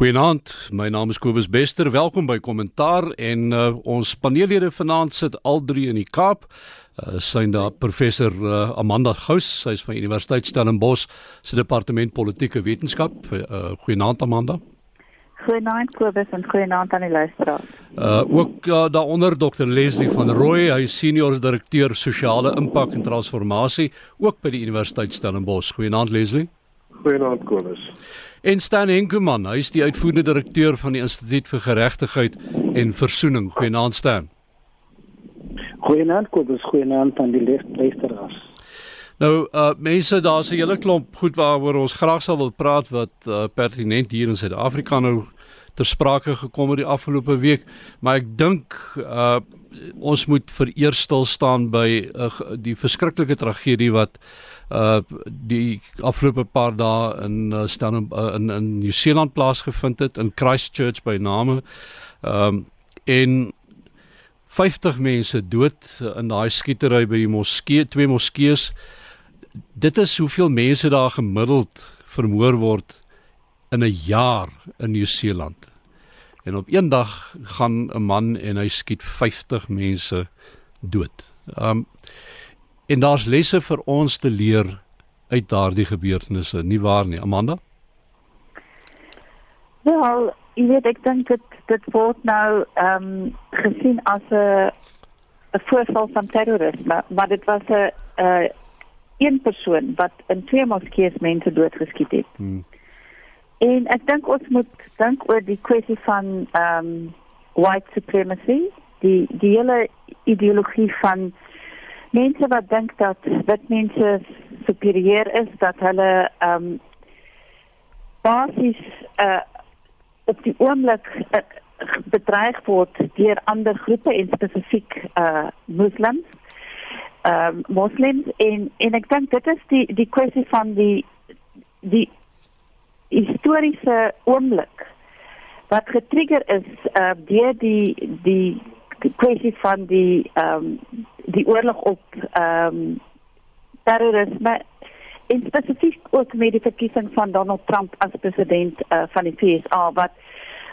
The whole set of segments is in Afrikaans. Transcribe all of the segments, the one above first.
Goeienaand, my naam is Kobus Bester. Welkom by Kommentaar en uh, ons paneellede vanaand sit al drie in die Kaap. Uh, Syn daar professor uh, Amanda Gous, sy's van Universiteit Stellenbosch se departement politieke wetenskap. Uh, goeienaand Amanda. Goeienaand Kobus en goeienaand aan die luisteraars. Uh ook uh, daaronder Dr Leslie van Rooi, hy senior direkteur sosiale impak en transformasie ook by die Universiteit Stellenbosch. Goeienaand Leslie. Goeienaand Kobus. En Stan Henkemann, hy is die uitvoerende direkteur van die Instituut vir Geregtigheid en Versoening. Goeienaand Stan. Goeienaand Kobus, goeienaand aan die luisteraars. Nou, uh mense, daar's 'n hele klomp goed waaroor ons graag sal wil praat wat uh, pertinent hier in Suid-Afrika nou ter sprake gekom het die afgelope week, maar ek dink uh ons moet vereers stil staan by uh, die verskriklike tragedie wat uh die afgelope paar dae in uh, staan uh, in in Nieu-Seeland plaasgevind het in Christchurch by name. Ehm um, en 50 mense dood in daai skietery by die moskee, twee moskeeë. Dit is hoeveel mense daar gemiddeld vermoor word in 'n jaar in Nieu-Seeland. En op een dag gaan 'n man en hy skiet 50 mense dood. Ehm um, En daar's lesse vir ons te leer uit daardie gebeurtenisse, nie waar nie, Amanda? Wel, jy weet ek dink dit dit word nou ehm um, gesien as 'n 'n voorval van terrorisme, maar dit was 'n 'n een persoon wat in twee moskeeë mense doodgeskiet het. Hmm. En ek dink ons moet dink oor die kwessie van ehm um, white supremacy, die die hele ideologie van mense wat dink dat wit mense superieur is dat hulle ehm um, basies uh, op die oomblik uh, bedreig word deur ander groepe en spesifiek uh moslems ehm um, moslems en en ek dink dit is die die kwessie van die die historiese oomblik wat getrigger is uh deur die die kwessie van die ehm um, die oorlog op ehm um, terrorisme en spesifiek ook met die verkiesing van Donald Trump as president uh, van die VSA wat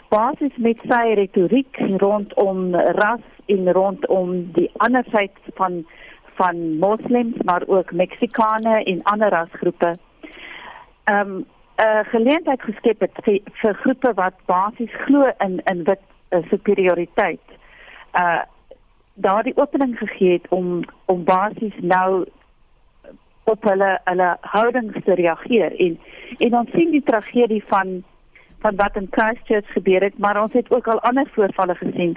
basis met sy retoriek rondom ras en rondom die ander sy van van moslems maar ook Meksikane en ander rasgroepe ehm um, 'n uh, geleentheid geskep het vir, vir groepe wat basies glo in in wit uh, superioriteit uh daardie opening gegee het om om basies nou op hulle hulle houdings te reageer. En en ons sien die tragedie van van wat in Christchurch gebeur het maar ons het ook al ander voorvalle gesien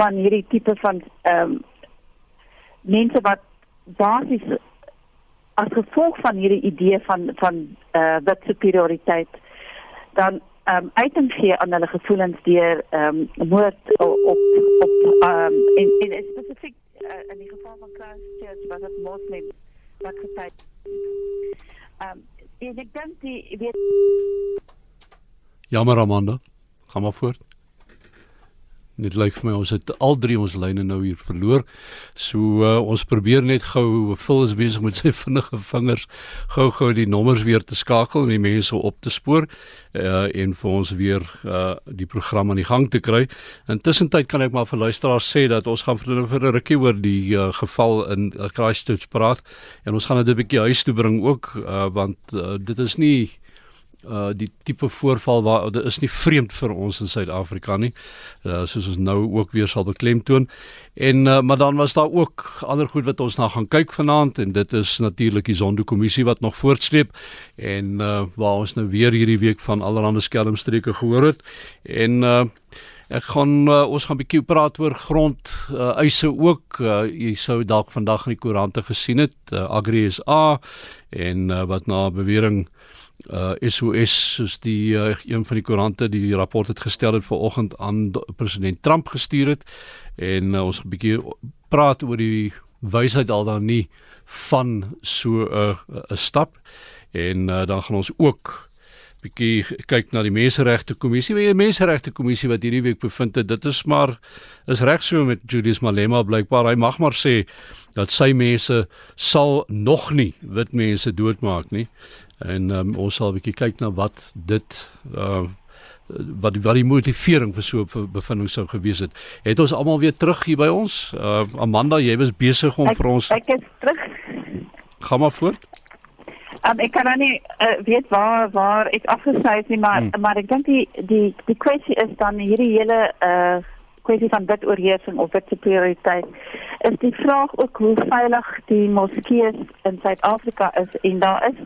van hierdie tipe van ehm um, mense wat basies as gevolg van hierdie idee van van eh uh, wat superioriteit dan um, uiting gee aan hulle gevoelens deur ehm um, moord op op ehm um, in in spesifiek uh, in die geval van Christchurch was dit moslim wat gesê ehm um, ek dink die weet Jammer Amanda. Gaan maar voort Dit lyk vir my ons het al drie ons lyne nou hier verloor. So uh, ons probeer net gou vul is besig met sy vinnige vingers gou-gou die nommers weer te skakel en die mense op te spoor uh, en vir ons weer uh, die program aan die gang te kry. Intussen tyd kan ek maar vir luisteraars sê dat ons gaan vir vir 'n rukkie oor die uh, geval in uh, Christchurch praat en ons gaan dit 'n bietjie huis toe bring ook uh, want uh, dit is nie uh die tipe voorval waar dit is nie vreemd vir ons in Suid-Afrika nie. Uh soos ons nou ook weer sal beklemtoon. En uh maar dan was daar ook ander goed wat ons na gaan kyk vanaand en dit is natuurlik die Zondo-kommissie wat nog voortsleep en uh waar ons nou weer hierdie week van allerlei skelmstreke gehoor het. En uh Ek gaan uh, ons gaan 'n bietjie praat oor grond uh, eise ook. Uh, jy sou dalk vandag in die koerante gesien het, uh, Agri SA en uh, wat na bewering uh SOS soos die uh, een van die koerante die rapport het gestel het vanoggend aan president Trump gestuur het en uh, ons 'n bietjie praat oor die wysheid al dan nie van so 'n uh, 'n stap en uh, dan gaan ons ook bietjie kyk na die menseregte kommissie. Die menseregte kommissie wat hierdie week bevind het, dit is maar is reg so met Julius Malema blykbaar. Hy mag maar sê dat sy mense sal nog nie wit mense doodmaak nie. En um, ons sal 'n bietjie kyk na wat dit uh wat die wat die motivering vir so 'n bevinding sou gewees het. Het ons almal weer terug hier by ons? Uh, Amanda, jy was besig om ek, vir ons Ek is terug. Gaan maar voort. Um, ek kan nou nie uh, weet waar waar ek afgesluit nie, maar hmm. maar ek dink die die die kwessie is dan hierdie hele uh kwessie van wit oorheersing of wit prioriteit. Is die vraag ook hoe veilig die moskeeë in Suid-Afrika is en daar is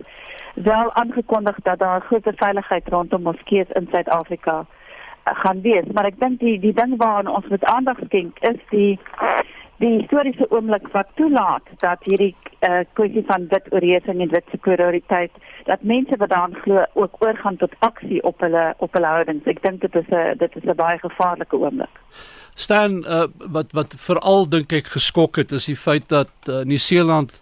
wel aangekondig dat daar groot veiligheid rondom moskeeë in Suid-Afrika uh, gaan wees, maar ek dink die die ding waaraan ons moet aandag skenk is die die historiese oomblik wat toelaat dat hierdie uh, kwessie van wit oorheersing en wit superioriteit dat mense wat daaraan glo ook oorgaan tot aksie op hulle op hulle houdings. Ek dink dit is 'n dit is 'n baie gevaarlike oomblik. Stan uh, wat wat veral dink ek geskok het is die feit dat uh, Nieu-Seeland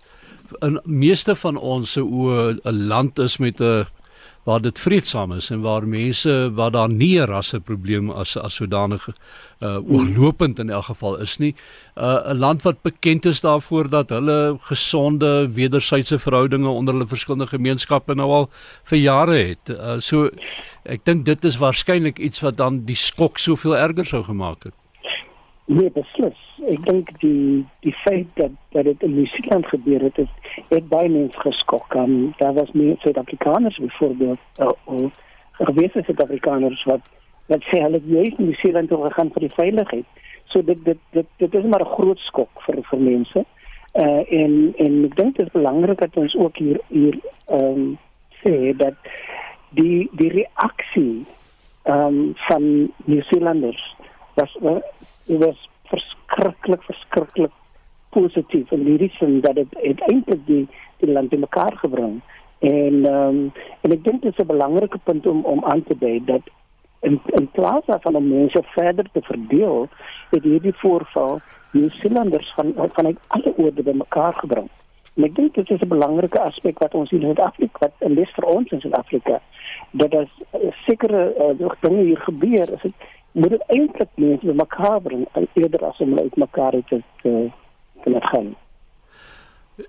in meeste van ons se oë 'n land is met 'n waar dit vreedsaam is en waar mense waar daar nie 'n rasseprobleem as as sodanige uh oorlopend in elk geval is nie. Uh 'n land wat bekend is daarvoor dat hulle gesonde wederwysige verhoudinge onder hulle verskillende gemeenskappe nou al vir jare het. Uh so ek dink dit is waarskynlik iets wat dan die skok soveel erger sou gemaak het. Nee, beslis. Ek dink die die feit dat dat dit in Nieu-Seeland gebeur het, het, het baie mense geskok. Um, daar was meer Suid-Afrikaners byvoorbeeld, uh, of gewese Suid-Afrikaners wat wat sê hulle juist in Nieu-Seeland toe gegaan vir die veiligheid. So dit dit dit dit is maar 'n groot skok vir vir mense. Uh en en ek dink dit is belangrik dat ons ook hier hier ehm um, sê dat die die reaksie ehm um, van Nieu-Seelanders was uh, dit was verskriklik verskriklik positief. En hierdie sin dat dit uiteindelik die die land in mekaar gebring. En um, en ek dink dit is 'n belangrike punt om om aan te dui dat in in plaas van om mense verder te verdeel het hierdie voorval die silinders van van alle oorde by mekaar gebring. En ek dink dit is 'n belangrike aspek wat ons hier in Suid-Afrika wat in les vir ons in Suid-Afrika dat as sekere uh, dinge hier gebeur is dit moet dit eintlik mense by mekaar bring eerder as om uit mekaar te te, te laat gaan.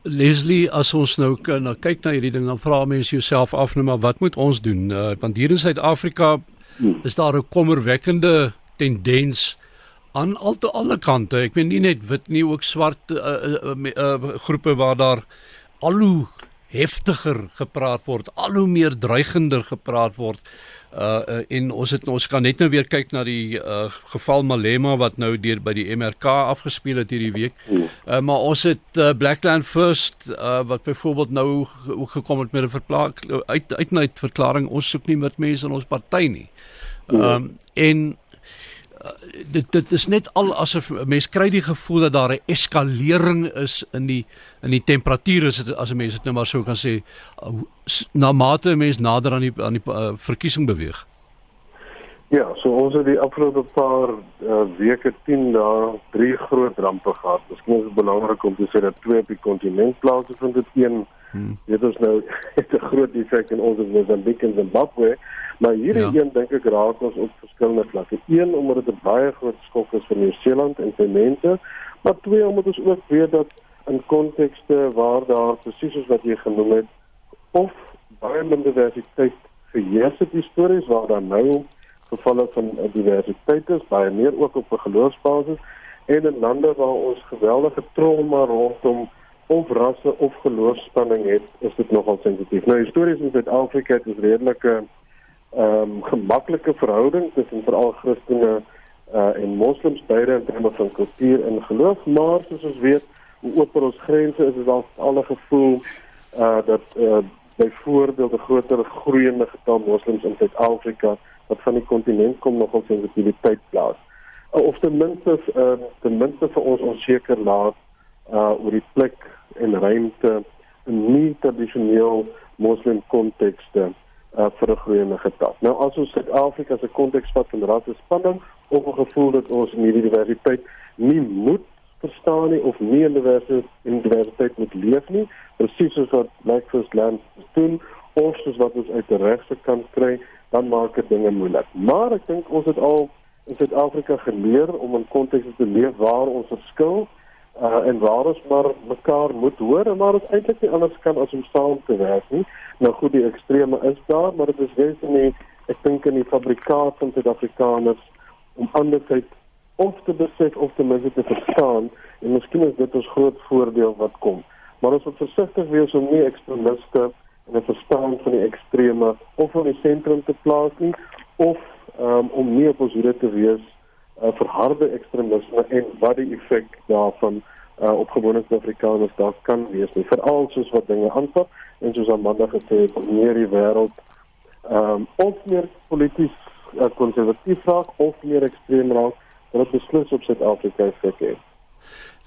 Leslie, as ons nou nou kyk na hierdie ding dan vra mense jouself af nou maar wat moet ons doen? Uh, want hier in Suid-Afrika hmm. is daar 'n kommerwekkende tendens aan al te alle kante. Ek meen nie net wit nie, ook swart uh, uh, uh, uh, groepe waar daar al hoe heftiger gepraat word, al hoe meer dreigender gepraat word. Uh, uh en ons het ons kan net nou weer kyk na die uh geval Malema wat nou deur by die MRK afgespeel het hierdie week. Uh maar ons het uh, Blackland First uh wat byvoorbeeld nou gekom het met 'n verklaring uit uit 'n verklaring ons soek nie met mense in ons party nie. Um en dit dit is net al asof mense kry die gevoel dat daar 'n eskalering is in die in die temperatuur as dit as 'n mens dit nou maar sou kan sê uh, na mate 'n mens nader aan die aan die uh, verkiesing beweeg. Ja, so ons het die afgelope paar uh, weke 10 dae drie groot rampe gehad. Miskien is dit belangrik om te sê dat twee op die kontinent plaasvind het een Hmm. Dit is nou 'n groot effek in ons in Mozambique en Zimbabwe, maar hierdie ja. een dink ek raak ons op verskillende vlakke. Een omdat dit 'n baie groot skok is vir Nieu-Seeland en sy mense, maar twee omdat ons ook weet dat in kontekste waar daar presies soos wat jy genoem het of baie minder diversiteit geheers het histories waar daar nou gevalle van diversiteit is, baie meer ook op 'n geloofsbasis en in lande waar ons geweldige trauma rondom of rasse of geloofspanning het, is dit nogal sensitief. Nou histories in Suid-Afrika het 'n redelike um, gemaklike verhouding tussen veral Christene uh, en moslems beide in terme van kultuur en geloof, maar soos ons weet, hoe oop ons grense is, is daar al 'n gevoel uh dat uh byvoorbeeld 'n groter groeiende getal moslems in Suid-Afrika wat van die kontinent kom nogal sensitiwiteit plaas. Uh, of ten minste uh ten minste vir ons onseker laat uh oor die plek en ruimte in nie tradisioneel moslim kontekste uh vir 'n groeiende getal. Nou as ons Suid-Afrika se konteks vat van rasse spanning of 'n gevoel dat ons in hierdie diversiteit nie moet verstaan nie of nie in diversiteit in diversiteit moet leef nie, presies soos wat Black First Land doen of soos wat ons uit die regse kant kry, dan maak dit dinge moeilik. Maar ek dink ons het al in Suid-Afrika geleer om in kontekste te leef waar ons verskil uh, en waar ons maar mekaar moet hoor en maar ons eintlik nie anders kan as om saam te werk nie. Nou goed, die extreme is daar, maar dit is wens in die Ek dink in die fabrikaat van Suid-Afrikaners om andersheid of te besef of ten minste te verstaan en miskien is dit ons groot voordeel wat kom. Maar ons moet versigtig wees om nie ekstremiste en 'n verstaan van die ekstreme of in die sentrum te plaas nie of um, om nie op ons hoede te wees uh, vir harde ekstremisme en wat die effek daarvan uh, op gewone Suid-Afrikaners daar kan wees nie veral soos wat dinge aanpak en soos Amanda gesê het meer die wêreld ehm um, of meer polities uh, konservatief raak of meer ekstreem raak dat beslis op Suid-Afrika effek het.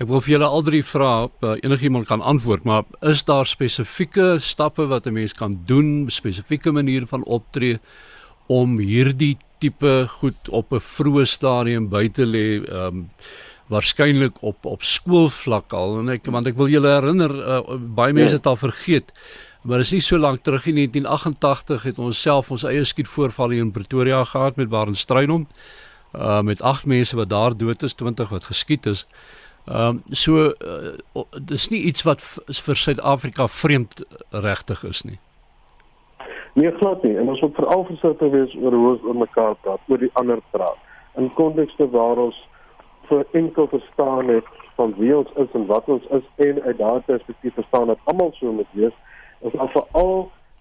Ek wil vir julle al drie vra, uh, enigiemand kan antwoord, maar is daar spesifieke stappe wat 'n mens kan doen, spesifieke maniere van optree om hierdie tipe goed op 'n vroeë stadium by te lê? Ehm um, waarskynlik op op skoolvlak al en ek want ek wil julle herinner uh, baie mense het al vergeet maar dit is nie so lank terug in 1988 het ons self ons eie skietvoorval hier in Pretoria gehad met Baron Strydom uh met 8 mense wat daar dood is 20 wat geskiet is. Ehm um, so uh, dis nie iets wat vir Suid-Afrika vreemd regtig is nie. Nee, glad nie. En ons moet veral versigtig wees oor hoe ons oor mekaar praat, oor die ander praat. In kontekste waar ons vir enkel verstaan het van wie ons is en wat ons is en uit daardie perspektief verstaan dat almal so moet wees is al veral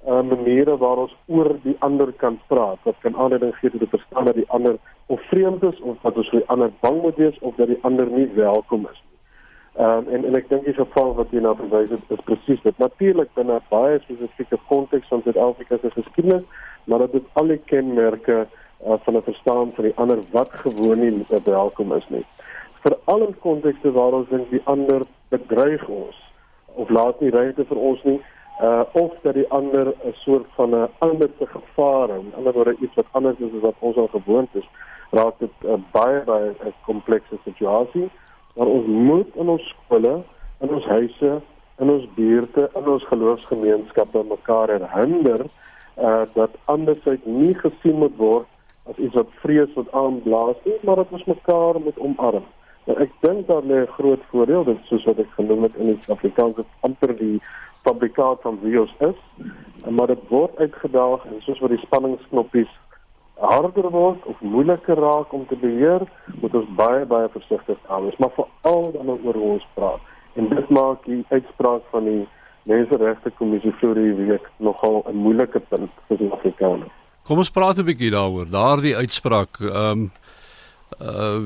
uh, maniere waar ons oor die ander kan praat wat kan aanleiding gee tot te verstaan dat die ander of vreemd is of dat ons vir die ander bang moet wees of dat die ander nie welkom is nie. Um, en en ek dink die geval wat jy nou verwys het is presies dit. Natuurlik binne baie spesifieke konteks van Suid-Afrika se geskiedenis, maar dit al die kenmerke uh, van 'n verstaan van die ander wat gewoon nie welkom is nie. Veral in kontekste waar ons dink die ander bedreig ons of laat nie ruimte vir ons nie, uh of dat die ander 'n soort van 'n ander se gevaar en ander woorde iets wat anders is as wat ons al gewoond is, raak dit 'n uh, baie baie 'n komplekse situasie. Maar ons moet in ons skole, in ons huise, in ons buurte, in ons geloofsgemeenskappe mekaar herinner uh dat andersheid nie gesien moet word as iets wat vrees wat aanblaas nie, maar dat ons mekaar moet omarm. Nou ek dink daar lê 'n groot voordeel dit soos wat ek genoem het in die Afrikaans het amper die fabrikaat van virus is, maar dit word uitgedaag en soos wat die spanningsknoppies harder word of moeiliker raak om te beheer, moet ons baie baie versigtig wees, maar veral dan oor hoe ons praat. En dit maak die uitspraak van die Menseregte Kommissie vir die week nogal 'n moeilike punt vir die Afrikaners. Kom ons praat 'n bietjie daaroor. Daardie uitspraak ehm um, uh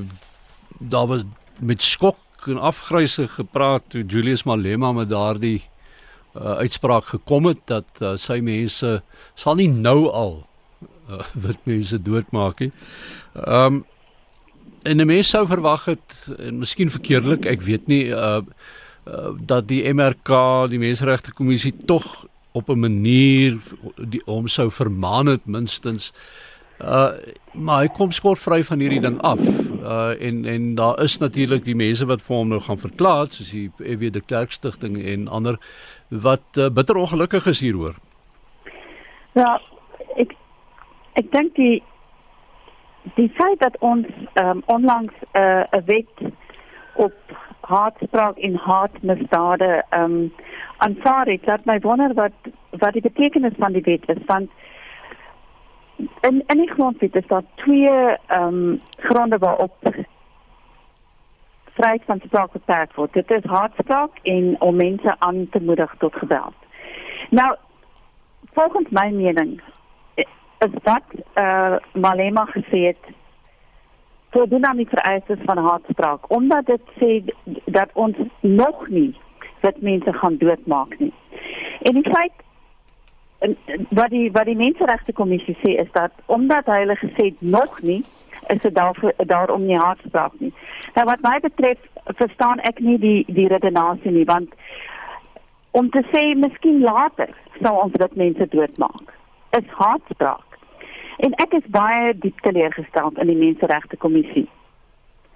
daar was met skok en afgryse gepraat toe Julius Malema met daardie uh, uitspraak gekom het dat uh, sy mense sal nie nou al uh, wit mense doodmaak nie. Ehm um, en 'n mens sou verwag het en miskien verkeerdelik, ek weet nie uh, uh dat die MRK, die Menseregte Kommissie tog op 'n manier die hom sou vermaan het minstens uh maar hy kom skotvry van hierdie ding af uh en en daar is natuurlik die mense wat vir hom nou gaan verklaar soos die EW de Klerk stigting en ander wat uh, bitter ongelukkig is hieroor. Ja, ek dink die die feit dat ons um, onlangs 'n uh, wet op haatspraak en haatmisdade ehm um, aanvaar het, dat my wonder wat wat die betekenis van die wet is want in in die grondwet is daar twee ehm um, gronde waarop vryheid van spraak beperk word. Dit is haatspraak en om mense aan te moedig tot geweld. Nou volgens my mening is wat uh, Malema gesê het voldoen aan die vereistes van haatspraak omdat dit sê dat ons nog nie dat mense gaan doodmaak nie. En die feit en wat die wat die menseregte kommissie sê is dat omdat hulle gesê het nog nie is dit daar daarom nie haatspraak nie. Nou wat my betref verstaan ek nie die die redenasie nie want om te sê miskien later sal ons dit mense doodmaak is haatspraak. En ek is baie diep teleurgestel in die menseregte kommissie.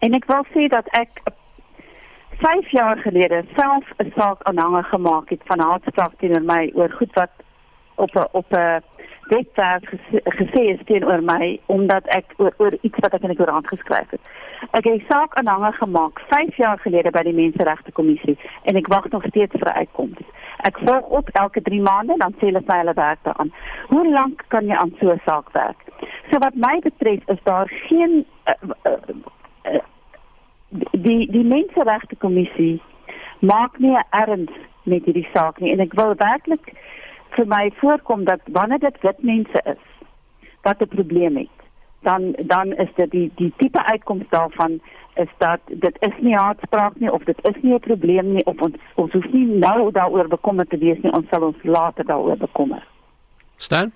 En ek wil sê dat ek 5 jaar gelede self 'n saak aanhange gemaak het van haatspraak teenoor my oor goed wat op 'n op 'n webwerf gesê is teenoor my omdat ek oor, oor iets wat ek in die koerant geskryf het. Ek het 'n saak aanhange gemaak 5 jaar gelede by die Menseregte Kommissie en ek wag nog steeds vir 'n uitkoms. Ek volg op elke 3 maande dan sê hulle sy hulle werk daaraan. Hoe lank kan jy aan so 'n saak werk? So wat my betref is daar geen uh, uh, uh, die die menseregte kommissie maak nie erns met hierdie saak nie en ek wil werklik vir my voorkom dat wanneer dit wit mense is wat 'n probleem het dan dan is dit die die tipe uitkoms daarvan is dat dit is nie haatspraak nie of dit is nie 'n probleem nie of ons ons hoef nie nou daaroor bekommerd te wees nie ons sal ons later daaroor bekommer. Stan?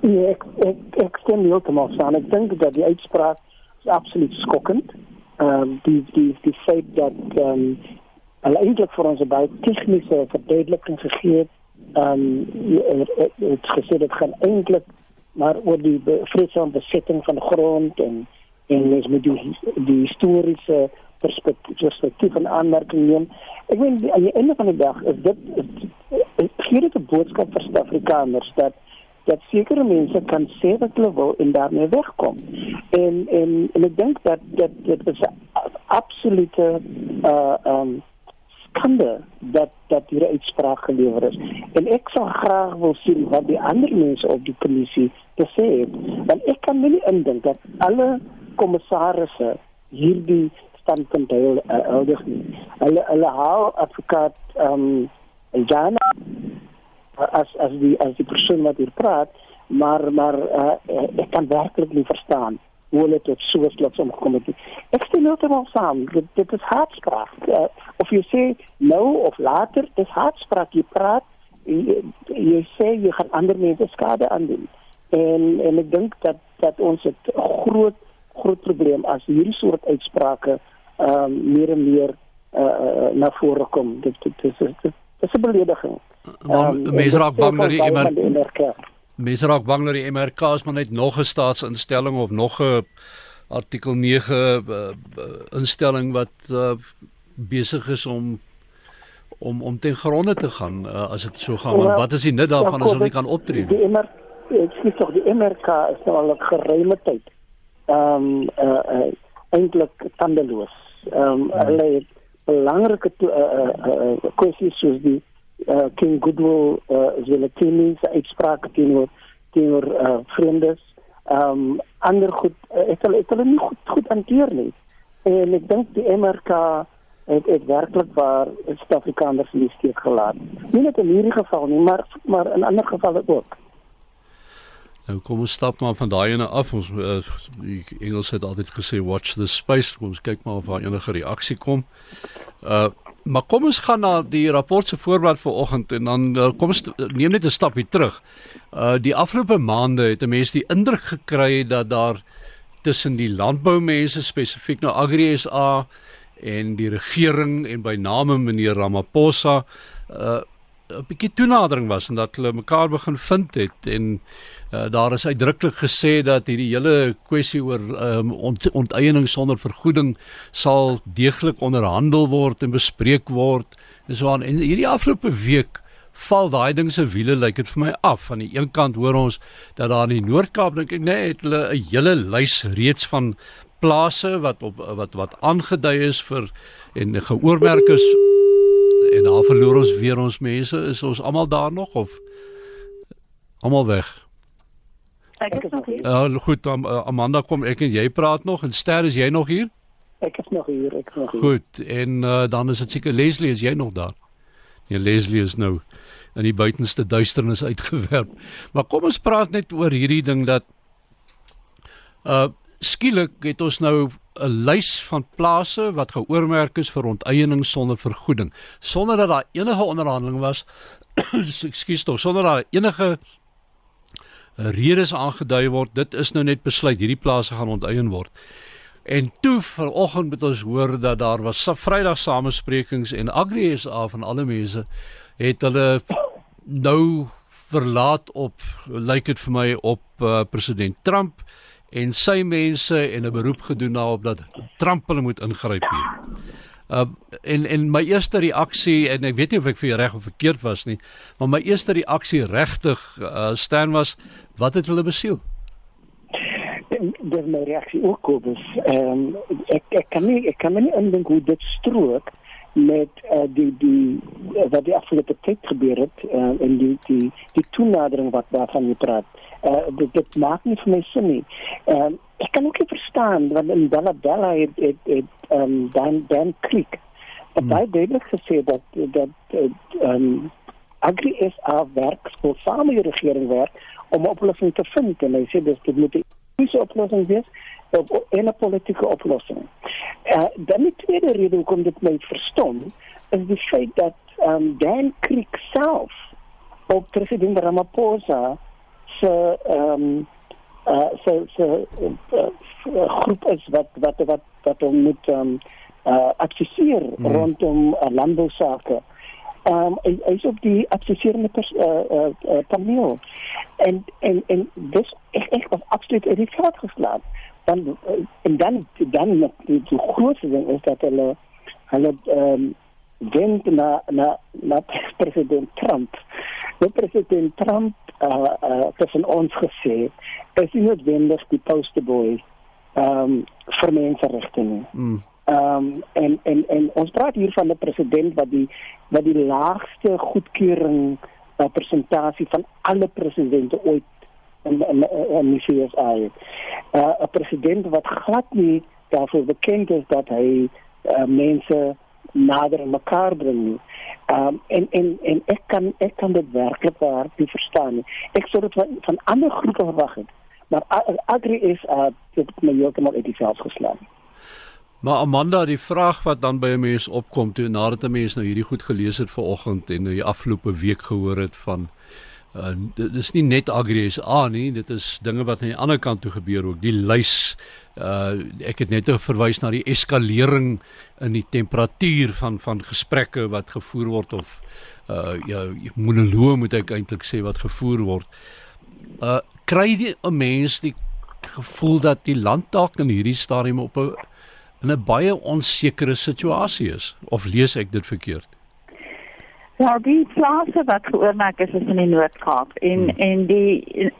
Ja, ek ek ek stem heeltemal saam. Ek dink dat die uitspraak is absoluut skokkend. Ehm um, die die die feit dat ehm um, hulle eintlik vir ons baie tegniese verduideliking gegee het. Ehm um, het gesê dit gaan eintlik maar oor die vreesame besetting van grond en en mens moet die die historiese perspektief perspektief en aanmerking neem. Ek meen aan die einde van die dag is dit gee dit 'n boodskap vir Suid-Afrikaners dat dat sekere mense kan sê wat hulle wil en daarmee wegkom. En en en ek dink dat dat dit is 'n absolute uh um skande dat dat hierdie uitspraak gelewer is. En ek sou graag wil sien wat die ander mense op die kommissie te sê het. Want ek kan nie indink dat alle kommissarisse hierdie standpunt deel uh, oudig nie. Hulle hulle haal advokaat ehm um, Jana as as die as die persoon wat hier praat, maar maar uh, ek kan werklik nie verstaan hoe hulle tot so 'n slot omgekom het. Ek stem heeltemal saam. Dit, dit is haatspraak. Uh, of jy sê nou of later, dis haatspraak. Jy praat jy, jy sê jy gaan ander mense skade aandoen. En en ek dink dat dat ons 'n groot groot probleem as hierdie soort uitsprake ehm um, meer en meer uh, na vore kom. Dit dit is dit is 'n belediging. Um, mense raak bang dat die MRK Mense raak bang dat die MRK is maar net nog 'n staatsinstelling of nog 'n artikel 9 uh, instelling wat uh, besig is om om om ten gronde te gaan uh, as dit so gaan. Ja, wat is die nut daarvan ja, as ons nie kan optree nie? Die MRK, ek sê tog die MRK is nou al 'n geruime tyd ehm um, uh, uh, eintlik tandeloos. Ehm um, ja. hulle het belangrike uh, uh, uh, kwessies soos die uh, King Goodwill uh, Zwelithini se uitspraak teenoor teenoor uh, vreemdes. Ehm um, ander goed uh, het hulle het hulle nie goed goed hanteer nie. En ek dink die MRK het het werklik waar Suid-Afrikaners in die steek gelaat. Nie net in hierdie geval nie, maar maar in ander gevalle ook. Nou kom ons stap maar van daai ene af. Ons uh, die Engels het altyd gesê watch the space. Kom ons kyk maar of daar enige reaksie kom. Uh maar kom ons gaan na die rapport se voorblad vanoggend en dan uh, kom ons neem net 'n stapie terug. Uh die afgelope maande het 'n mens die indruk gekry dat daar tussen die landboumense spesifiek nou Agri SA en die regering en by name meneer Ramaphosa uh 'n bietjie toenadering was en dat hulle mekaar begin vind het en uh, daar is uitdruklik gesê dat hierdie hele kwessie oor um, ont onteiening sonder vergoeding sal deeglik onderhandel word en bespreek word. En so aan. En hierdie afgelope week val daai ding se wiele lyk dit vir my af. Aan die een kant hoor ons dat daar in die Noord-Kaap dink ek nee het hulle 'n hele lys reeds van plase wat op wat wat aangedui is vir en geoormerk is en daar verloor ons weer ons mense. Is ons almal daar nog of almal weg? Ek is nog hier. Ja, uh, goed, um, uh, Amanda kom ek en jy praat nog en Ster is jy nog hier? Ek is nog hier, ek is nog hier. Goed, en uh, dan is dit seker Leslie, is jy nog daar? Nee, Leslie is nou in die buitenste duisternis uitgewerp. Maar kom ons praat net oor hierdie ding dat uh skielik het ons nou 'n lys van plase wat geoormerk is vir onteiening sonder vergoeding sonder dat daar enige onderhandeling was. Ekskuus tog sonder dat enige redes aangedui word. Dit is nou net besluit hierdie plase gaan onteien word. En toe vanoggend moet ons hoor dat daar was Vrydag samesprekings en Agri SA van alle mense het hulle nou verlaat op lyk dit vir my op uh, president Trump en sy mense en 'n beroep gedoen daarop dat Trump hulle moet ingryp hier. Uh en en my eerste reaksie en ek weet nie of ek vir jou reg of verkeerd was nie, maar my eerste reaksie regtig uh staan was wat het hulle besiel? Dis my reaksie ook is ehm um, ek ek kan nie ek kan nie indink hoe dit strook met uh, die die wat die afgelope tyd gebeur het uh, en die die die toenadering wat daarvan jy praat. Uh, dit, dit maak nie vir my sin nie. Ek kan ook nie verstaan want in Bella Bella het het, het um, dan dan Creek hmm. baie duidelik gesê dat dat um, Agri is haar werk vir saam met die regering werk om oplossings te vind en hy sê dis dit moet 'n oplossing wees op 'n politieke oplossing. Uh, dan die tweede rede hoekom dit my verstom is die feit dat um, Dan Creek self op president Ramaphosa se ehm um, uh so so uh, groep is wat wat wat wat om moet um, uh adviseer mm. rondom uh, landbousake. Ehm um, hy is op die adviserende uh, uh, uh, paneel. En en en dis ek ek was absoluut in die veld geslaan dan en dan dan die, die grootste ding is dat hulle hulle ehm um, wend na na na president Trump. Die president Trump uh uh het ons gesê is nie noodwendig die posterboy ehm um, vir menseregte nie. Mm. Ehm um, en en en ons praat hier van 'n president wat die wat die laagste goedkeuring uh, presentasie van alle presidente ooit in in in die CSI. Uh, 'n president wat glad nie daarvoor bekend is dat hy uh, mense nader aan mekaar bring. Um, en en en ek kan ek kan dit werklik waar nie verstaan nie. Ek sou dit van, van ander groepe verwag het. Maar Agri is uh dit my heeltemal uit die veld geslaan. Maar Amanda, die vraag wat dan by 'n mens opkom toe nadat 'n mens nou hierdie goed gelees het vanoggend en nou die afgelope week gehoor het van Uh, dit is nie net AgriSA nie, dit is dinge wat aan die ander kant toe gebeur ook. Die lys uh ek het net verwys na die eskalering in die temperatuur van van gesprekke wat gevoer word of uh ja, monoloë moet ek eintlik sê wat gevoer word. Uh kry die 'n mens die gevoel dat die land dalk in hierdie stadium op 'n in 'n baie onsekere situasie is of lees ek dit verkeerd? Ja, die plase wat geoormerk is is in die Noord-Kaap en hmm. en die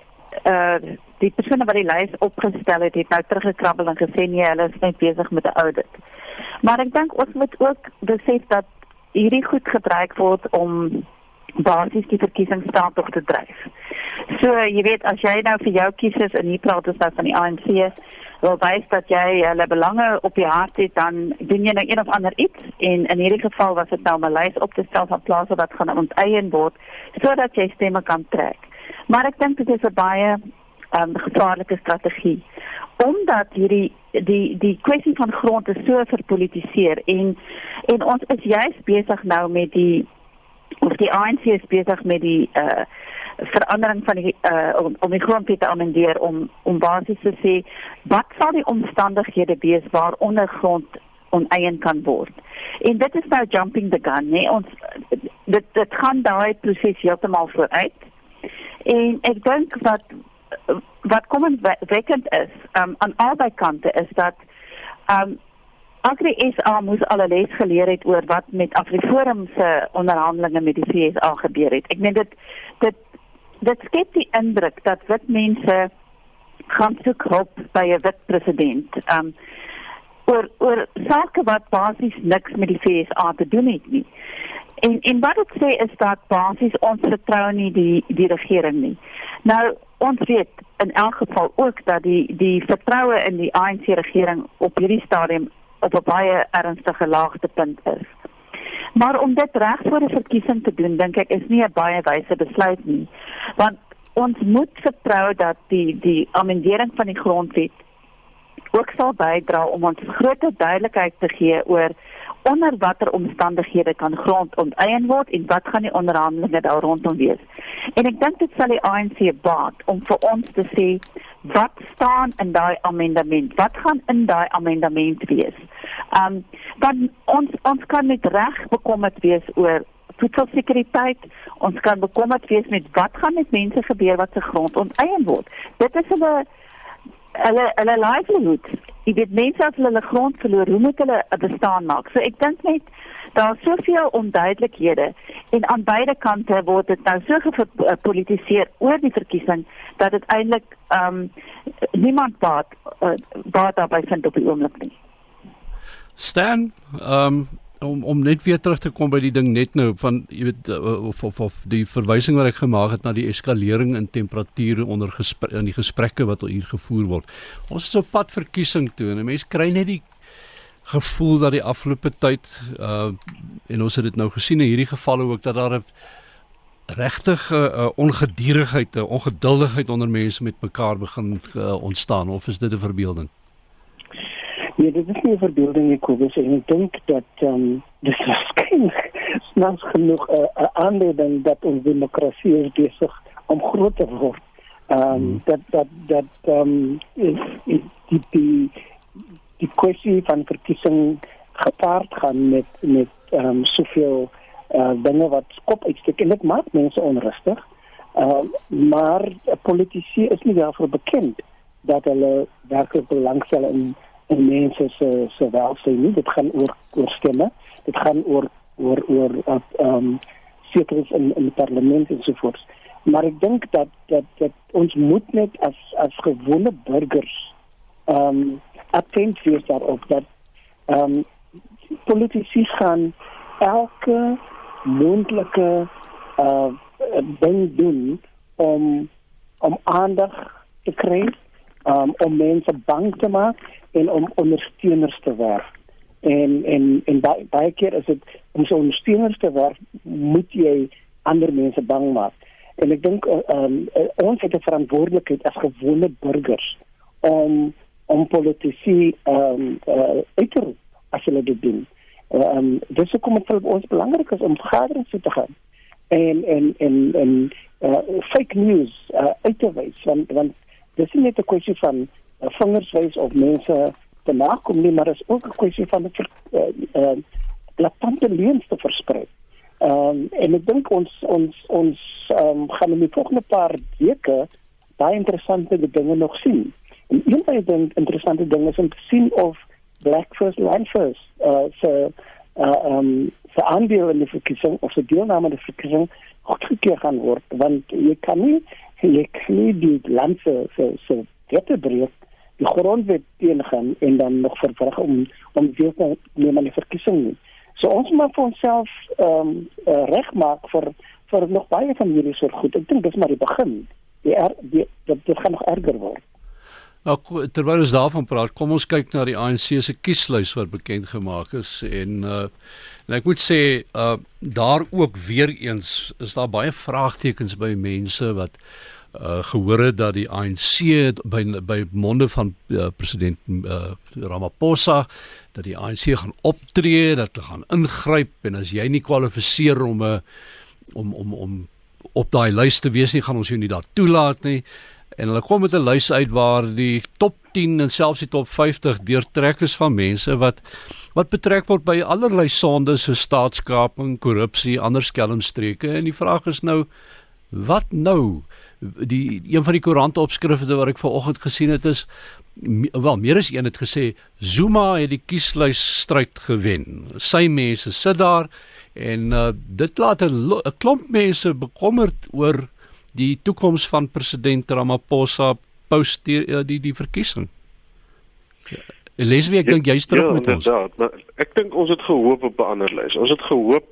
uh die persone wat die lys opgestel het, het nou teruggekrabbel en gesê nee, hulle is net besig met 'n audit. Maar ek dink ons moet ook besef dat hierdie goed gebruik word om basies die verkiesingsstaat te dryf. So jy weet as jy nou vir jou kiesers in hier praat is nou van die ANC wil wys dat jy hulle belange op die hart het, dan doen jy nou een of ander iets en in hierdie geval was dit nou 'n lys op te stel van plase wat gaan onteien word sodat jy stemme kan trek. Maar ek dink dit is 'n baie um, gevaarlike strategie omdat hierdie die die kwessie van grond is so verpolitiseer en en ons is juis besig nou met die of die ANC is besig met die uh verandering van die uh, om, om die grondwet te amendeer om om basies te sê wat sal die omstandighede wees waaronder grond oneien kan word. En dit is nou jumping the gun, nee, ons dit dit gaan daai proses heeltemal vooruit. En ek dink wat wat kom en wekkend is um, aan albei kante is dat um Agri SA moes al 'n les geleer het oor wat met Afriforum se onderhandelinge met die FSA gebeur het. Ek meen dit dit dit skep die indruk dat wit mense gaan soek hulp by 'n wit president. Um oor oor sake wat basies niks met die FSA te doen het nie. En en wat dit sê is dat basies ons vertrou nie die die regering nie. Nou ons weet in elk geval ook dat die die vertroue in die ANC regering op hierdie stadium op 'n baie ernstige laagtepunt is. Maar om dit reg voor 'n verkiesing te doen, dink ek is nie 'n baie wyse besluit nie. Want ons moet vertrou dat die die amendering van die grondwet ook sal bydra om ons groter duidelikheid te gee oor onder watter omstandighede kan grond onteien word en wat gaan die onderhandelinge daar rondom wees. En ek dink dit sal die ANC baat om vir ons te sê wat staan in daai amendement? Wat gaan in daai amendement wees? Um dan ons ons kan net reg bekommerd wees oor voedselsekuriteit. Ons kan bekommerd wees met wat gaan met mense gebeur wat se grond onteien word. Dit is hulle hulle hulle livelihood. Jy weet mense as hulle hulle grond verloor, hoe moet hulle 'n bestaan maak? So ek dink net daar is soveel onduidelikhede en aan beide kante word dit nou so gepolitiseer oor die verkiesing dat dit eintlik ehm um, niemand baat uh, baat daarbey vind op die oomblik nie. Stan, ehm um, om om net weer terug te kom by die ding net nou van jy weet uh, of, of of die verwysing wat ek gemaak het na die eskalering in temperature onder in die gesprekke wat hier gevoer word. Ons is op pad verkiesing toe en mense kry net die gevoel dat die afgelope tyd uh en ons het dit nou gesien in hierdie gevalle ook dat daar 'n regtig 'n uh, ongedurigheid, 'n ongeduldigheid onder mense met mekaar begin uh, ontstaan of is dit 'n verbeelding? Nee, dit is nie 'n verbeelding nie, Kobus. Ek dink dat ehm um, dis waarskynlik snaaks genoeg 'n uh, aanleiding dat ons demokrasie besig om groot te word. Ehm um, hmm. dat dat dat ehm um, die die die kwessie van verkiesing gepaard gaan met met ehm um, soveel uh, dinge wat kop uitsteek en dit maak mense onrustig. Ehm uh, maar politici is nie daarvoor bekend dat hulle werklik belangstel in en mense se se welstand nie. Dit gaan oor oor stemme. Dit gaan oor oor oor ehm um, sekers in in die parlement en so voort maar ek dink dat dat dat ons moet net as as gewone burgers ehm um, attent wees daarop dat ehm um, politici gaan elke moontlike uh ding doen om om aandag te kry um, om mense bang te maak en om ondersteuners te werf. En en en baie, baie keer is dit om so ondersteuners te werf, moet jy ander mense bang maak. En ek dink um, ons het 'n verantwoordelikheid as gewone burgers om om politici ehm um, uh, uit te roep as hulle dit doen. Ehm um, dis hoekom dit vir ons belangrik is om vergaderings te gaan en en en en uh, fake news uh, uit te wys want want dis nie net 'n kwessie van uh, vingerswys of mense te nakom nie, maar is ook 'n kwessie van 'n uh, uh, latente leuns te versprei. Ehm um, en ek dink ons ons ons um, gaan in die volgende paar weke baie interessante dinge nog sien. En een van die interessante dinge is om te sien of Black First Land First uh so uh um se aandeel in die verkiesing of se deelname aan die verkiesing goedgekeur gaan word want jy kan nie jy kan nie die land se se se wette breek die grondwet teengaan en dan nog verwrig om om deel te neem aan die verkiesing nie. So ons moet vir onsself ehm um, uh, regmaak vir vir nog baie van hierdie soort goed. Ek dink dis maar die begin. Die er, die dit gaan nog erger word. Nou terwyl ons daarvan praat, kom ons kyk na die ANC se kieslys wat bekend gemaak is en uh en ek moet sê uh daar ook weer eens is daar baie vraagtekens by mense wat uh gehoor het dat die ANC by by monde van uh, president uh, Ramaphosa dat die ANC gaan optree, dat hulle gaan ingryp en as jy nie kwalifiseer om 'n om om om op daai lys te wees nie, gaan ons jou nie daar toelaat nie en hulle kom met 'n lys uit waar die top 10 en selfs die top 50 deurtrek is van mense wat wat betrek word by allerlei sondes so staatskaping, korrupsie, ander skelmstreke en die vraag is nou wat nou die een van die koerante opskrifte wat ek vanoggend gesien het is wel meer as een het gesê Zuma het die kieslys stryd gewen. Sy mense sit daar en uh, dit laat 'n klomp mense bekommerd oor die toekoms van president Ramaphosa post die die, die, die verkiesing. Leslie, ek dink jy's terug ja, met ons. Ja, ek dink ons het gehoop op 'n ander lys. Ons het gehoop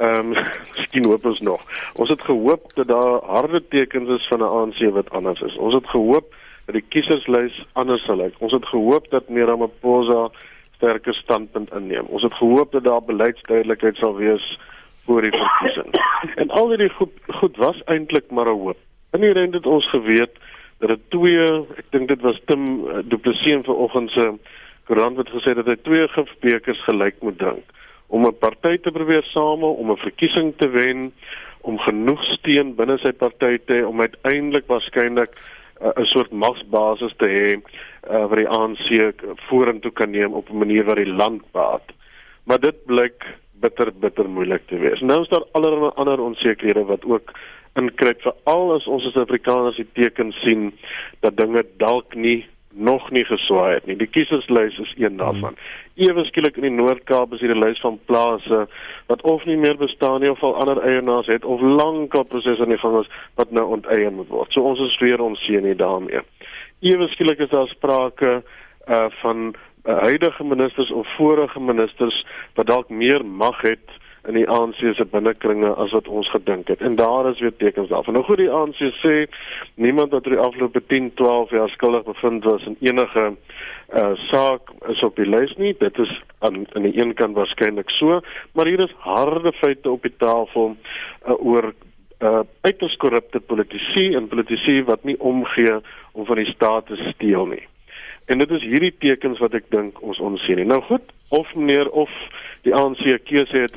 ehm um, miskien hoop ons nog. Ons het gehoop dat daar harde tekens is van 'n ANC wat anders is. Ons het gehoop dat die kieserslys anders sal lyk. Ons het gehoop dat meer Ramaphosa sterker standpunt inneem. Ons het gehoop dat daar beleidsduidelikheid sal wees voor die verkiesing. En al hierdie goed goed was eintlik maar 'n hoop. In die rente het ons geweet dat dit twee, ek dink dit was Tim uh, Du Plessis vanoggend se koerant wat gesê dat hy twee gifbekers gelyk moet drink om 'n party te probeer same om 'n verkiesing te wen om genoeg steun binne sy party te om uiteindelik waarskynlik 'n soort magsbasis te hê uh, wat die ANC vorentoe kan neem op 'n manier wat die land baat. Maar dit blyk bitter bitter moeilik te wees. Nou is daar allerlei ander onsekerhede wat ook inkruip veral as ons as Afrikaners die teken sien dat dinge dalk nie nog nie geswaai het nie. Die kieserslys is een daarvan. Hmm. Ewe skielik in die Noord-Kaap is hier 'n lys van plase wat of nie meer bestaan nie of al ander eienaars het of lankal prosesse aan die gang is wat nou onteien moet word. So ons is weer onseën hier daarmee. Ewe skielik is daar sprake uh van huidige ministers of vorige ministers wat dalk meer mag het in die ANC se binnekringe as wat ons gedink het. En daar is weer tekens daarvan. Nou goed, die ANC sê niemand wat oor die afgelope 10, 12 jaar skuldig bevind was in enige uh saak is op die lys nie. Dit is aan aan die een kant waarskynlik so, maar hier is harde feite op die tafel uh, oor uh uiters korrupte politici en politici wat nie omgee om van die staat te steel nie. En dit is hierdie tekens wat ek dink ons onsien. Nou goed, of meneer of die ANC keuse het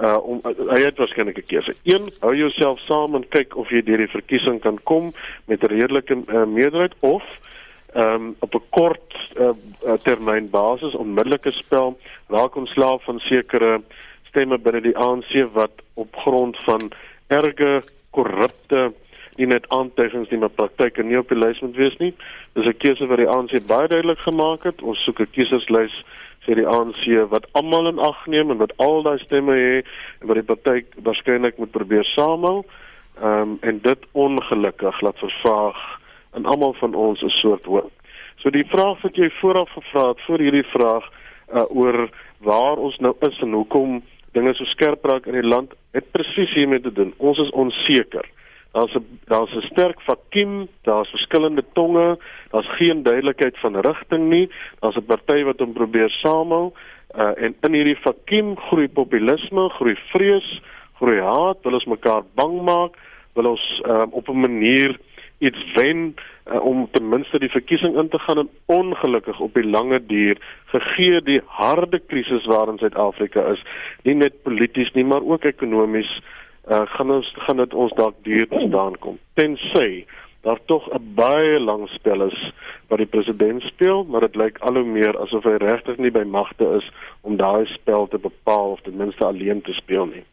uh om uh, hy het waarskynlik 'n keuse. Een, hou jouself saam en kyk of jy deur die verkiesing kan kom met 'n redelike uh, meerderheid of ehm um, op 'n kort uh, termyn basis onmiddellike spel raak ontslaaf van sekere stemme binne die ANC wat op grond van erge korrupte net aantuigings nie maar praktyke nie op die lys moet wees nie. Dis 'n keuse wat die ANC baie duidelik gemaak het. Ons soek 'n kieserslys vir die ANC wat almal in ag neem en wat al daai stemme het en wat die party waarskynlik moet probeer samehou. Ehm um, en dit ongelukkig laat vervaag in almal van ons 'n soort hoop. So die vraag wat jy vooraf gevra het voor hierdie vraag uh, oor waar ons nou is en hoekom dinge so skerp raak in die land het presies hiermee te doen. Ons is onseker. Daar's 'n daar's 'n sterk vakuum, daar's verskillende tonge, daar's geen duidelikheid van rigting nie. Daar's 'n party wat hom probeer samehou uh, en in hierdie vakuum groei populisme, groei vrees, groei haat, wil ons mekaar bang maak, wil ons uh, op 'n manier iets wen uh, om ten minste die verkiesing in te gaan en ongelukkig op die lange duur gegee die harde krisis waarin Suid-Afrika is, nie net polities nie, maar ook ekonomies uh, gaan ons gaan dit ons dalk duur te staan kom. Tensy daar tog 'n baie lang spel is wat die president speel, maar dit lyk al hoe meer asof hy regtig nie by magte is om daai spel te bepaal of ten minste alleen te speel nie.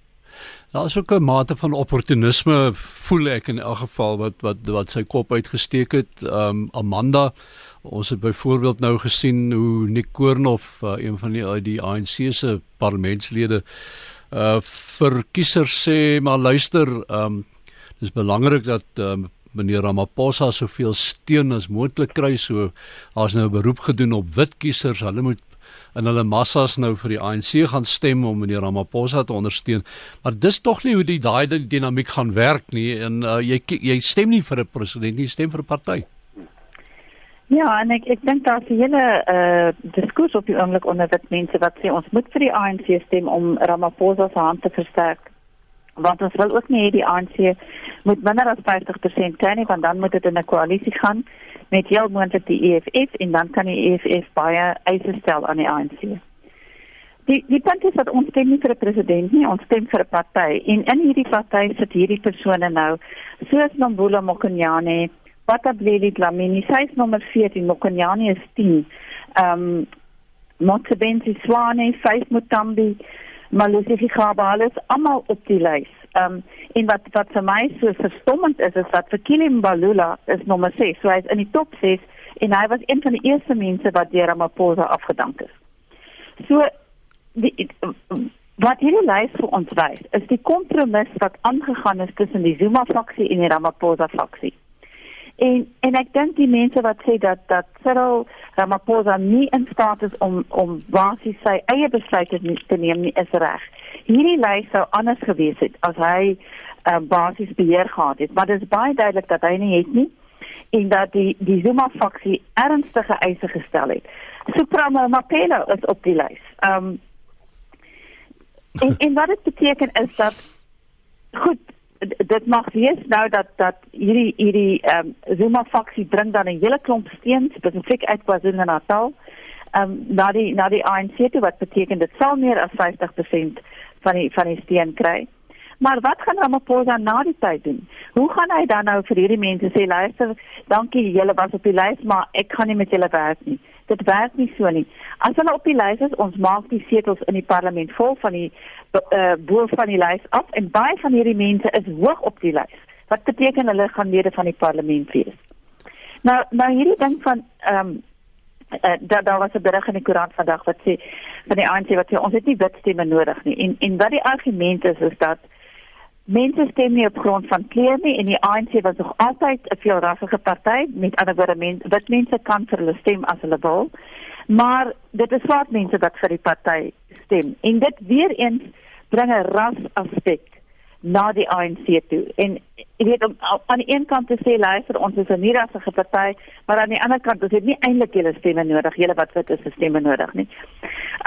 Daar is ook 'n mate van opportunisme voel ek in elk geval wat wat wat sy kop uitgesteek het. Um Amanda, ons het byvoorbeeld nou gesien hoe Nick Koornof, uh, een van die die ANC se parlementslede uh vir kiesers sê maar luister, um dis belangrik dat um meneer Ramaphosa soveel steun as moontlik kry so daar's nou 'n beroep gedoen op wit kiesers. Hulle moet in hulle massas nou vir die ANC gaan stem om meneer Ramaphosa te ondersteun. Maar dis tog nie hoe die daai dinamiek gaan werk nie en uh, jy jy stem nie vir 'n president nie, jy stem vir 'n party. Ja, en ek ek dink daar's 'n hele uh diskurs op die oomblik onder wit mense wat sê ons moet vir die ANC stem om Ramaphosa se hand te versterk. Want ons wil ook nie hê die ANC moet minder as 50% kry nie, want dan moet dit in 'n koalisie gaan met heel moontlik die EFF en dan kan die EFF baie eise stel aan die ANC. Die die punt is dat ons stem nie vir 'n president nie, ons stem vir 'n party. En in hierdie party sit hierdie persone nou, soos Nombula Mokonyane Batableli Dlamini, sy is nommer 14, Mokonyane is 10. Ehm um, Motsebenzi Swane, Faith Mutambi, Malusi Khabales almal op die lys. Ehm um, en wat wat vir my so verstommend is is dat Fikile Mbalula is nommer 6, so hy is in die top 6 en hy was een van die eerste mense wat deur Ramaphosa afgedank is. So die wat hierdie lys vir ons wys, is die kompromis wat aangegaan is tussen die Zuma faksie en die Ramaphosa faksie. En en ek dink die mense wat sê dat dat Cyril Ramaphosa nie in staat is om om basies sy eie besluite te neem nie is reg. Hierdie lys sou anders gewees het as hy uh, basies beheer gehad het, maar dit is baie duidelik dat hy nie het nie en dat die die Zuma faksie ernstige eise gestel het. Supremo Mapelo is op die lys. Ehm um, en, en wat dit beteken is dat goed dit mag wees nou dat dat hierdie hierdie ehm um, Zuma faksie bring dan 'n hele klomp steen spesifiek uit KwaZulu-Natal. Ehm um, na die na die ANC toe wat beteken dit sal meer as 50% van die van die steen kry. Maar wat gaan Ramaphosa na die tyd doen? Hoe gaan hy dan nou vir hierdie mense sê luister, dankie julle was op die lys, maar ek gaan nie met julle werk nie. Dit werk nie so nie. As hulle op die lys is, ons maak die setels in die parlement vol van die uh, bo van die lys af en baie van hierdie mense is hoog op die lys. Wat beteken hulle gaan lede van die parlement wees? Nou nou hierdie ding van ehm um, uh, daar daar was 'n berig in die koerant vandag wat sê van die ANC wat sê ons het nie wit stemme nodig nie. En en wat die argument is is dat mense stem nie op grond van kleur nie en die ANC was nog altyd 'n veelrassige party met ander woorde men, wit mense kan vir hulle stem as hulle wil Maar dit is swart mense wat vir die party stem. En dit weer eens bring 'n ras aspek na die ANC toe. En jy weet om aan die een kant te sê luister ons is 'n nie-rassige party, maar aan die ander kant ons het nie eintlik julle stemme nodig, julle wat wit is, stemme nodig nie.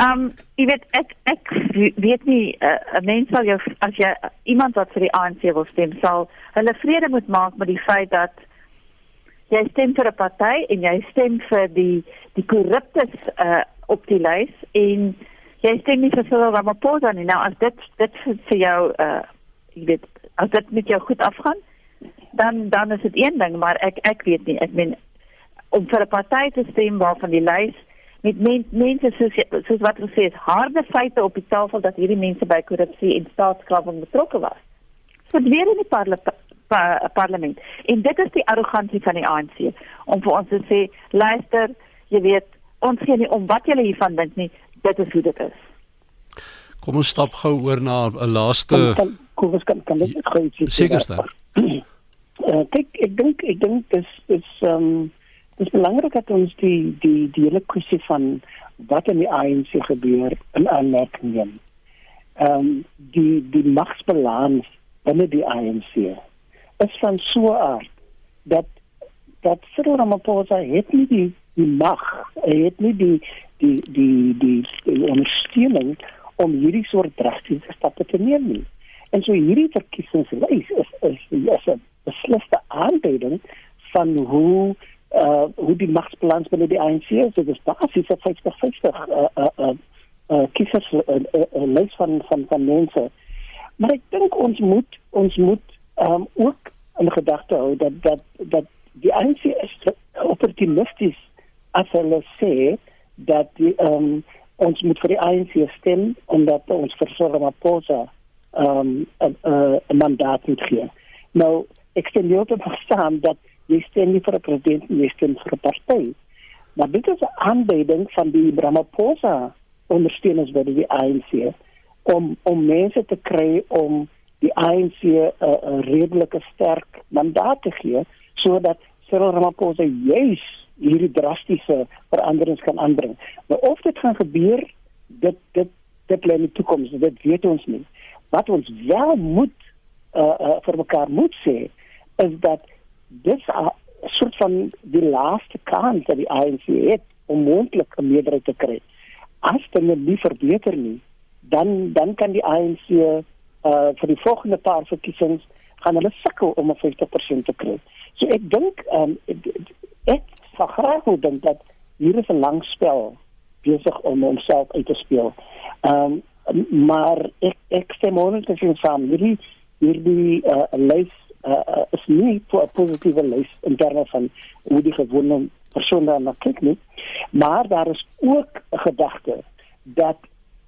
Um jy weet ek ek weet nie eh, 'n uh, mens sal jou as jy iemand wat vir die ANC wil stem sal hulle vrede moet maak met die feit dat jy stem vir 'n party en jy stem vir die die korruptes uh, op die lys en jy stem nie vir Cyril Ramaphosa nie. Nou as dit dit vir jou uh jy weet as dit met jou goed afgaan dan dan is dit een ding maar ek ek weet nie ek meen om vir 'n party te stem waarvan die lys met men, mense soos soos wat gesê is harde feite op die tafel dat hierdie mense by korrupsie en staatskaping betrokke was. Weer in die parle, pa, parlement. En dit is die arrogansie van die ANC om vir ons te sê luister, jy weet, ons gee nie om wat julle hiervan dink nie, dit is hoe dit is. Kom ons stap gou oor na 'n laaste kan, kan, kom ons kan kan dit gou sê. Sekerste. Uh, ek ek dink ek dink dis is ehm um, dis belangrik dat ons die die die hele kwessie van wat in die ANC gebeur in aanmerking neem. Ehm um, die die magsbalans binne die ANC is van so 'n aard dat dat Cyril Ramaphosa het nie die die mag, hy het nie die die die die, die ondersteuning om hierdie soort drastiese stappe te neem nie. En so hierdie verkiesingslys is is is 'n besliste aanduiding van hoe uh hoe die magsbalans binne die ANC is. Dit is basies 'n 50-50 uh uh uh, uh kiesers uh, uh, uh, lys van van van mense. Maar ek dink ons moet ons moet um ook in gedagte hou dat dat dat die ANC is opportunisties as hulle sê dat die um ons moet vir die ANC stem omdat ons vir Ramaphosa um, 'n 'n mandaat moet gee. Nou, ek stem nie op verstaan dat jy stem nie vir 'n president nie, jy stem vir 'n party. Maar dit is 'n aanbieding van die Ramaphosa ondersteuners by die ANC om om mense te kry om die ANC 'n uh, 'n redelike sterk mandaat te gee sodat Cyril Ramaphosa juis hierdie drastiese veranderings kan aanbring. Maar of dit gaan gebeur, dit dit dit lê in die toekoms, dit weet ons nie wat ons wel moet uh, uh, vir mekaar moet sê is dat dis 'n soort van die laaste kans dat die ANC het om moontlik 'n meerderheid te kry. As dit nie verbeter nie, dan dan kan die ANC uh vir die volgende paar verkiesings gaan hulle sukkel om 'n 50% te kry. So ek dink um ek sal graag wil dink dat hier is 'n lang spel besig om homself uit te speel. Um maar ek ek stem oor te sien saam hierdie hierdie uh, lys uh, is nie vir 'n positiewe lys in terme van hoe die gewone persoon daar na kyk nie maar daar is ook 'n gedagte dat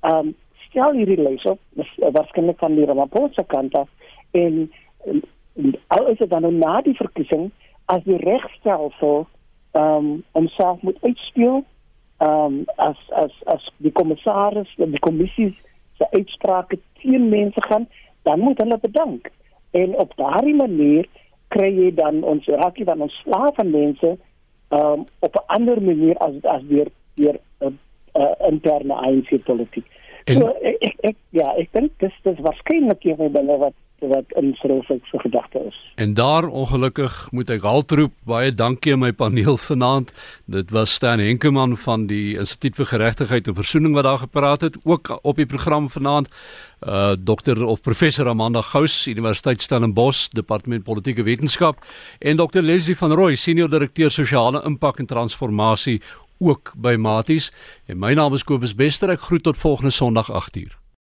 um stel hierdie lys op waarskynlik van die Ramaphosa kant af en, en, al is dit dan nou na die verkiesing as die regstelsel um homself moet uitspeel um as as as die kommissaris en die kommissies se uitsprake teen mense gaan, dan moet hulle bedank. En op daardie manier kry jy dan ons raakie dan ons slaaf van mense um op 'n ander manier as as deur deur 'n uh, uh, interne ANC politiek. So ek, ek, ek ja, ek dink dis dis waarskynlik van hulle wat wat in Srofik se gedagte is. En daar ongelukkig moet ek haltroep baie dankie aan my paneel vanaand. Dit was Stan Henkemann van die Instituut vir Geregtigheid en Versoening wat daar gepraat het, ook op die program vanaand. Uh dokter of professor Amanda Gous, Universiteit Stellenbosch, Departement Politieke Wetenskap en dokter Leslie van Rooi, senior direkteur sosiale impak en transformasie ook by Maties. En my naam is Kobus Bester. Ek groet tot volgende Sondag 8:00.